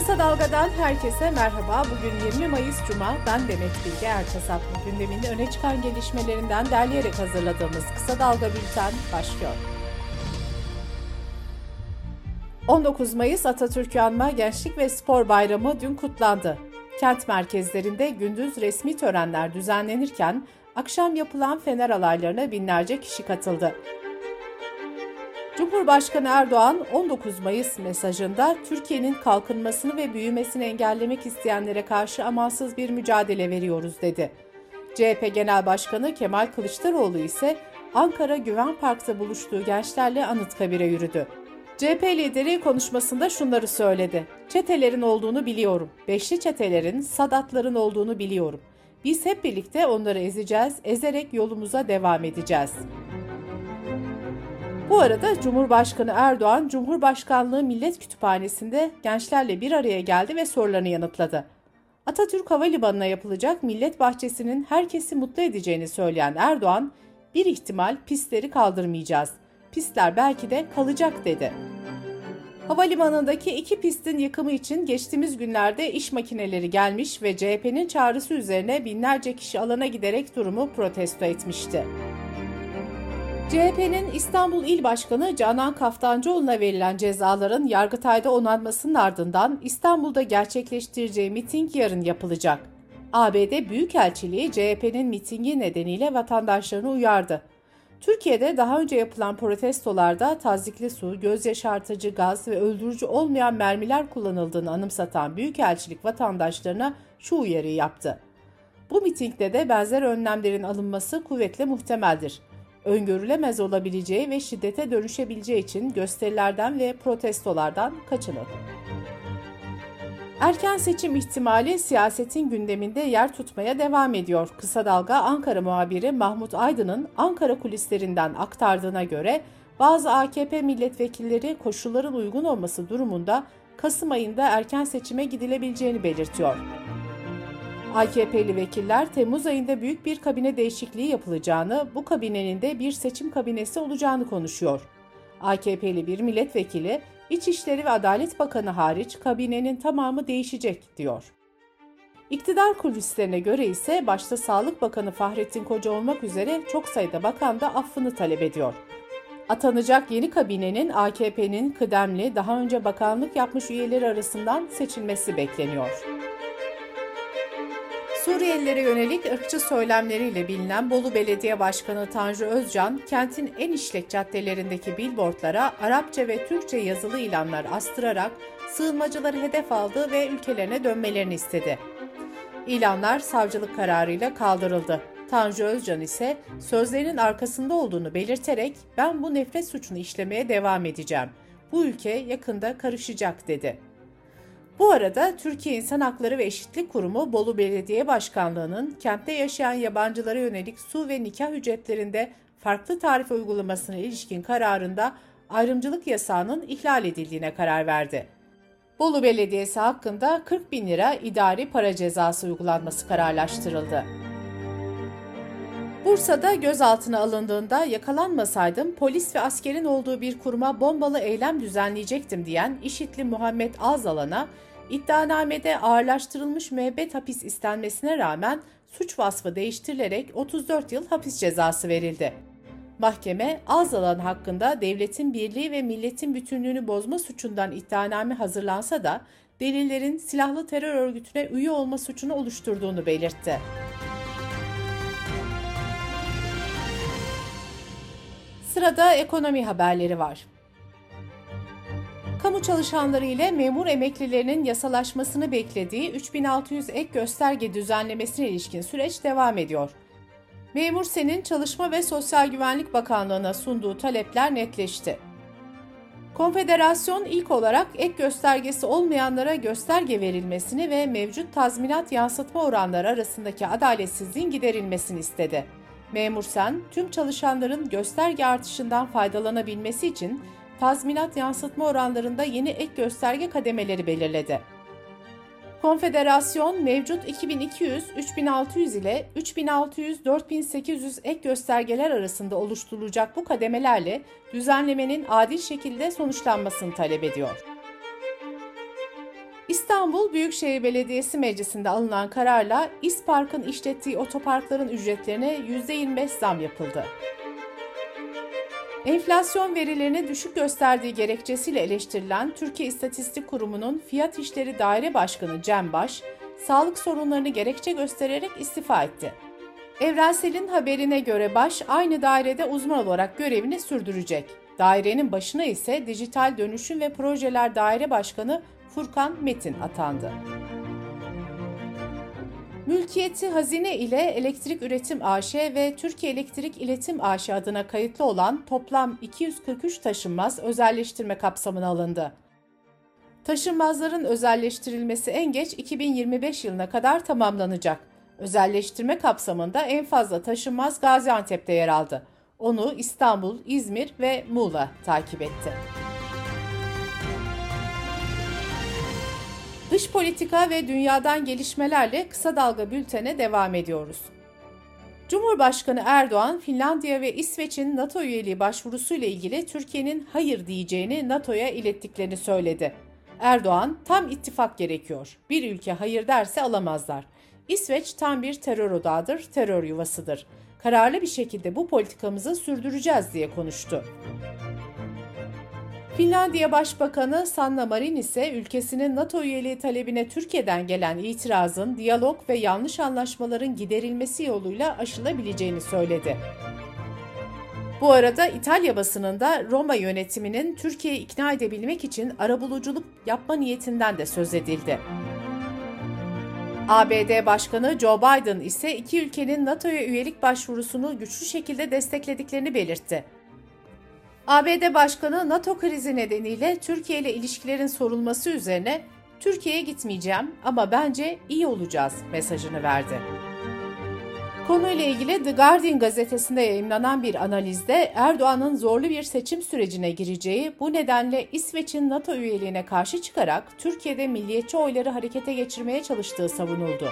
Kısa Dalga'dan herkese merhaba. Bugün 20 Mayıs Cuma. Ben Demet Bilge Erkasap. Gündemin öne çıkan gelişmelerinden derleyerek hazırladığımız Kısa Dalga Bülten başlıyor. 19 Mayıs Atatürk'ü anma Gençlik ve Spor Bayramı dün kutlandı. Kent merkezlerinde gündüz resmi törenler düzenlenirken akşam yapılan fener alaylarına binlerce kişi katıldı. Cumhurbaşkanı Erdoğan 19 Mayıs mesajında Türkiye'nin kalkınmasını ve büyümesini engellemek isteyenlere karşı amansız bir mücadele veriyoruz dedi. CHP Genel Başkanı Kemal Kılıçdaroğlu ise Ankara Güven Park'ta buluştuğu gençlerle Anıtkabir'e yürüdü. CHP lideri konuşmasında şunları söyledi. Çetelerin olduğunu biliyorum. Beşli çetelerin, sadatların olduğunu biliyorum. Biz hep birlikte onları ezeceğiz, ezerek yolumuza devam edeceğiz. Bu arada Cumhurbaşkanı Erdoğan, Cumhurbaşkanlığı Millet Kütüphanesi'nde gençlerle bir araya geldi ve sorularını yanıtladı. Atatürk Havalimanı'na yapılacak Millet Bahçesi'nin herkesi mutlu edeceğini söyleyen Erdoğan, bir ihtimal pistleri kaldırmayacağız. Pistler belki de kalacak dedi. Havalimanındaki iki pistin yıkımı için geçtiğimiz günlerde iş makineleri gelmiş ve CHP'nin çağrısı üzerine binlerce kişi alana giderek durumu protesto etmişti. CHP'nin İstanbul İl Başkanı Canan Kaftancıoğlu'na verilen cezaların Yargıtay'da onanmasının ardından İstanbul'da gerçekleştireceği miting yarın yapılacak. ABD Büyükelçiliği CHP'nin mitingi nedeniyle vatandaşlarını uyardı. Türkiye'de daha önce yapılan protestolarda tazikli su, göz yaşartıcı gaz ve öldürücü olmayan mermiler kullanıldığını anımsatan Büyükelçilik vatandaşlarına şu uyarıyı yaptı. Bu mitingde de benzer önlemlerin alınması kuvvetle muhtemeldir öngörülemez olabileceği ve şiddete dönüşebileceği için gösterilerden ve protestolardan kaçının. Erken seçim ihtimali siyasetin gündeminde yer tutmaya devam ediyor. Kısa Dalga Ankara muhabiri Mahmut Aydın'ın Ankara kulislerinden aktardığına göre bazı AKP milletvekilleri koşulların uygun olması durumunda Kasım ayında erken seçime gidilebileceğini belirtiyor. AKP'li vekiller Temmuz ayında büyük bir kabine değişikliği yapılacağını, bu kabinenin de bir seçim kabinesi olacağını konuşuyor. AKP'li bir milletvekili, İçişleri ve Adalet Bakanı hariç kabinenin tamamı değişecek diyor. İktidar kulislerine göre ise başta Sağlık Bakanı Fahrettin Koca olmak üzere çok sayıda bakan da affını talep ediyor. Atanacak yeni kabinenin AKP'nin kıdemli daha önce bakanlık yapmış üyeleri arasından seçilmesi bekleniyor. Suriyelilere yönelik ırkçı söylemleriyle bilinen Bolu Belediye Başkanı Tanju Özcan, kentin en işlek caddelerindeki billboardlara Arapça ve Türkçe yazılı ilanlar astırarak sığınmacıları hedef aldı ve ülkelerine dönmelerini istedi. İlanlar savcılık kararıyla kaldırıldı. Tanju Özcan ise sözlerinin arkasında olduğunu belirterek ben bu nefret suçunu işlemeye devam edeceğim. Bu ülke yakında karışacak dedi. Bu arada Türkiye İnsan Hakları ve Eşitlik Kurumu Bolu Belediye Başkanlığı'nın kentte yaşayan yabancılara yönelik su ve nikah ücretlerinde farklı tarif uygulamasına ilişkin kararında ayrımcılık yasağının ihlal edildiğine karar verdi. Bolu Belediyesi hakkında 40 bin lira idari para cezası uygulanması kararlaştırıldı. Bursa'da gözaltına alındığında yakalanmasaydım polis ve askerin olduğu bir kuruma bombalı eylem düzenleyecektim diyen İşitli Muhammed Azalan'a İddianamede ağırlaştırılmış müebbet hapis istenmesine rağmen suç vasfı değiştirilerek 34 yıl hapis cezası verildi. Mahkeme Azalan hakkında devletin birliği ve milletin bütünlüğünü bozma suçundan iddianame hazırlansa da delillerin silahlı terör örgütüne üye olma suçunu oluşturduğunu belirtti. Sırada ekonomi haberleri var. Kamu çalışanları ile memur emeklilerinin yasalaşmasını beklediği 3600 ek gösterge düzenlemesine ilişkin süreç devam ediyor. Memur Sen'in Çalışma ve Sosyal Güvenlik Bakanlığı'na sunduğu talepler netleşti. Konfederasyon ilk olarak ek göstergesi olmayanlara gösterge verilmesini ve mevcut tazminat yansıtma oranları arasındaki adaletsizliğin giderilmesini istedi. Memur Sen, tüm çalışanların gösterge artışından faydalanabilmesi için tazminat yansıtma oranlarında yeni ek gösterge kademeleri belirledi. Konfederasyon mevcut 2200, 3600 ile 3600, 4800 ek göstergeler arasında oluşturulacak bu kademelerle düzenlemenin adil şekilde sonuçlanmasını talep ediyor. İstanbul Büyükşehir Belediyesi Meclisi'nde alınan kararla İspark'ın işlettiği otoparkların ücretlerine %25 zam yapıldı. Enflasyon verilerini düşük gösterdiği gerekçesiyle eleştirilen Türkiye İstatistik Kurumu'nun Fiyat İşleri Daire Başkanı Cem Baş, sağlık sorunlarını gerekçe göstererek istifa etti. Evrensel'in haberine göre Baş aynı dairede uzman olarak görevini sürdürecek. Dairenin başına ise Dijital Dönüşüm ve Projeler Daire Başkanı Furkan Metin atandı. Mülkiyeti Hazine ile Elektrik Üretim AŞ ve Türkiye Elektrik İletim AŞ adına kayıtlı olan toplam 243 taşınmaz özelleştirme kapsamına alındı. Taşınmazların özelleştirilmesi en geç 2025 yılına kadar tamamlanacak. Özelleştirme kapsamında en fazla taşınmaz Gaziantep'te yer aldı. Onu İstanbul, İzmir ve Muğla takip etti. Dış politika ve dünyadan gelişmelerle kısa dalga bültene devam ediyoruz. Cumhurbaşkanı Erdoğan, Finlandiya ve İsveç'in NATO üyeliği başvurusuyla ilgili Türkiye'nin hayır diyeceğini NATO'ya ilettiklerini söyledi. Erdoğan, tam ittifak gerekiyor. Bir ülke hayır derse alamazlar. İsveç tam bir terör odağıdır, terör yuvasıdır. Kararlı bir şekilde bu politikamızı sürdüreceğiz diye konuştu. Finlandiya Başbakanı Sanna Marin ise ülkesinin NATO üyeliği talebine Türkiye'den gelen itirazın diyalog ve yanlış anlaşmaların giderilmesi yoluyla aşılabileceğini söyledi. Bu arada İtalya basınında Roma yönetiminin Türkiye'yi ikna edebilmek için arabuluculuk yapma niyetinden de söz edildi. ABD Başkanı Joe Biden ise iki ülkenin NATO'ya üyelik başvurusunu güçlü şekilde desteklediklerini belirtti. ABD Başkanı NATO krizi nedeniyle Türkiye ile ilişkilerin sorulması üzerine Türkiye'ye gitmeyeceğim ama bence iyi olacağız mesajını verdi. Konuyla ilgili The Guardian gazetesinde yayınlanan bir analizde Erdoğan'ın zorlu bir seçim sürecine gireceği, bu nedenle İsveç'in NATO üyeliğine karşı çıkarak Türkiye'de milliyetçi oyları harekete geçirmeye çalıştığı savunuldu.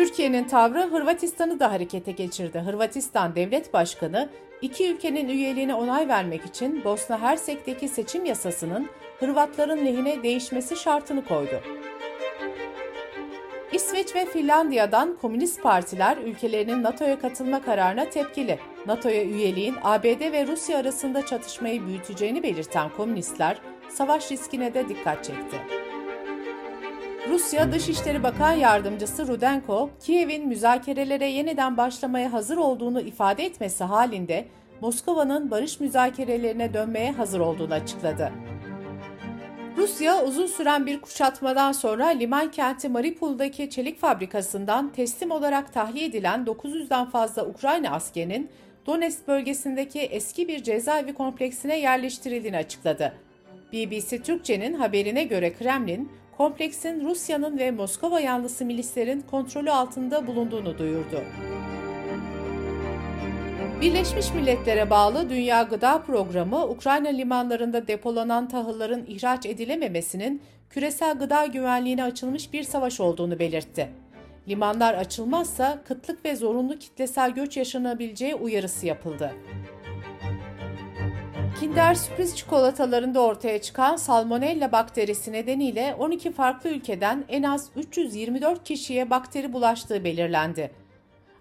Türkiye'nin tavrı Hırvatistan'ı da harekete geçirdi. Hırvatistan Devlet Başkanı, iki ülkenin üyeliğine onay vermek için Bosna Hersek'teki seçim yasasının Hırvatların lehine değişmesi şartını koydu. İsveç ve Finlandiya'dan komünist partiler ülkelerinin NATO'ya katılma kararına tepkili. NATO'ya üyeliğin ABD ve Rusya arasında çatışmayı büyüteceğini belirten komünistler savaş riskine de dikkat çekti. Rusya Dışişleri Bakan Yardımcısı Rudenko, Kiev'in müzakerelere yeniden başlamaya hazır olduğunu ifade etmesi halinde Moskova'nın barış müzakerelerine dönmeye hazır olduğunu açıkladı. Rusya uzun süren bir kuşatmadan sonra liman kenti Mariupol'daki çelik fabrikasından teslim olarak tahliye edilen 900'den fazla Ukrayna askerinin Donetsk bölgesindeki eski bir cezaevi kompleksine yerleştirildiğini açıkladı. BBC Türkçe'nin haberine göre Kremlin, kompleksin Rusya'nın ve Moskova yanlısı milislerin kontrolü altında bulunduğunu duyurdu. Birleşmiş Milletler'e bağlı Dünya Gıda Programı, Ukrayna limanlarında depolanan tahılların ihraç edilememesinin küresel gıda güvenliğine açılmış bir savaş olduğunu belirtti. Limanlar açılmazsa kıtlık ve zorunlu kitlesel göç yaşanabileceği uyarısı yapıldı. Kinder sürpriz çikolatalarında ortaya çıkan salmonella bakterisi nedeniyle 12 farklı ülkeden en az 324 kişiye bakteri bulaştığı belirlendi.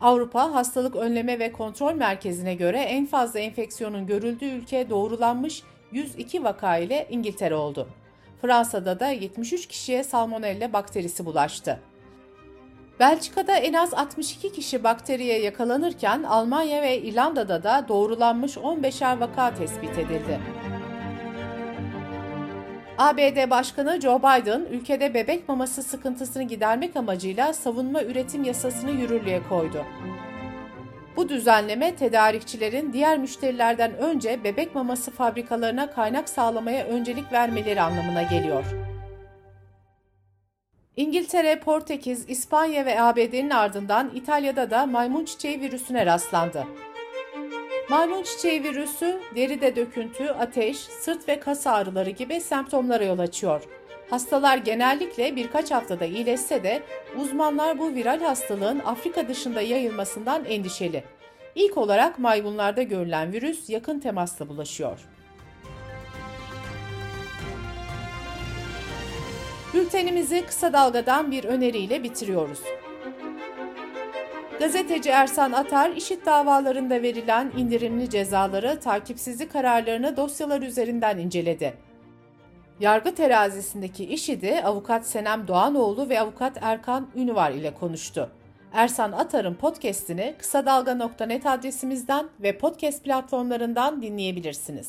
Avrupa Hastalık Önleme ve Kontrol Merkezi'ne göre en fazla enfeksiyonun görüldüğü ülke doğrulanmış 102 vaka ile İngiltere oldu. Fransa'da da 73 kişiye salmonella bakterisi bulaştı. Belçika'da en az 62 kişi bakteriye yakalanırken Almanya ve İrlanda'da da doğrulanmış 15'er vaka tespit edildi. ABD Başkanı Joe Biden, ülkede bebek maması sıkıntısını gidermek amacıyla savunma üretim yasasını yürürlüğe koydu. Bu düzenleme tedarikçilerin diğer müşterilerden önce bebek maması fabrikalarına kaynak sağlamaya öncelik vermeleri anlamına geliyor. İngiltere, Portekiz, İspanya ve ABD'nin ardından İtalya'da da maymun çiçeği virüsüne rastlandı. Maymun çiçeği virüsü deride döküntü, ateş, sırt ve kas ağrıları gibi semptomlara yol açıyor. Hastalar genellikle birkaç haftada iyileşse de uzmanlar bu viral hastalığın Afrika dışında yayılmasından endişeli. İlk olarak maymunlarda görülen virüs yakın temasla bulaşıyor. Bültenimizi kısa dalgadan bir öneriyle bitiriyoruz. Gazeteci Ersan Atar, işit davalarında verilen indirimli cezaları, takipsizlik kararlarını dosyalar üzerinden inceledi. Yargı terazisindeki işidi avukat Senem Doğanoğlu ve avukat Erkan Ünüvar ile konuştu. Ersan Atar'ın podcast'ini kısa dalga.net adresimizden ve podcast platformlarından dinleyebilirsiniz.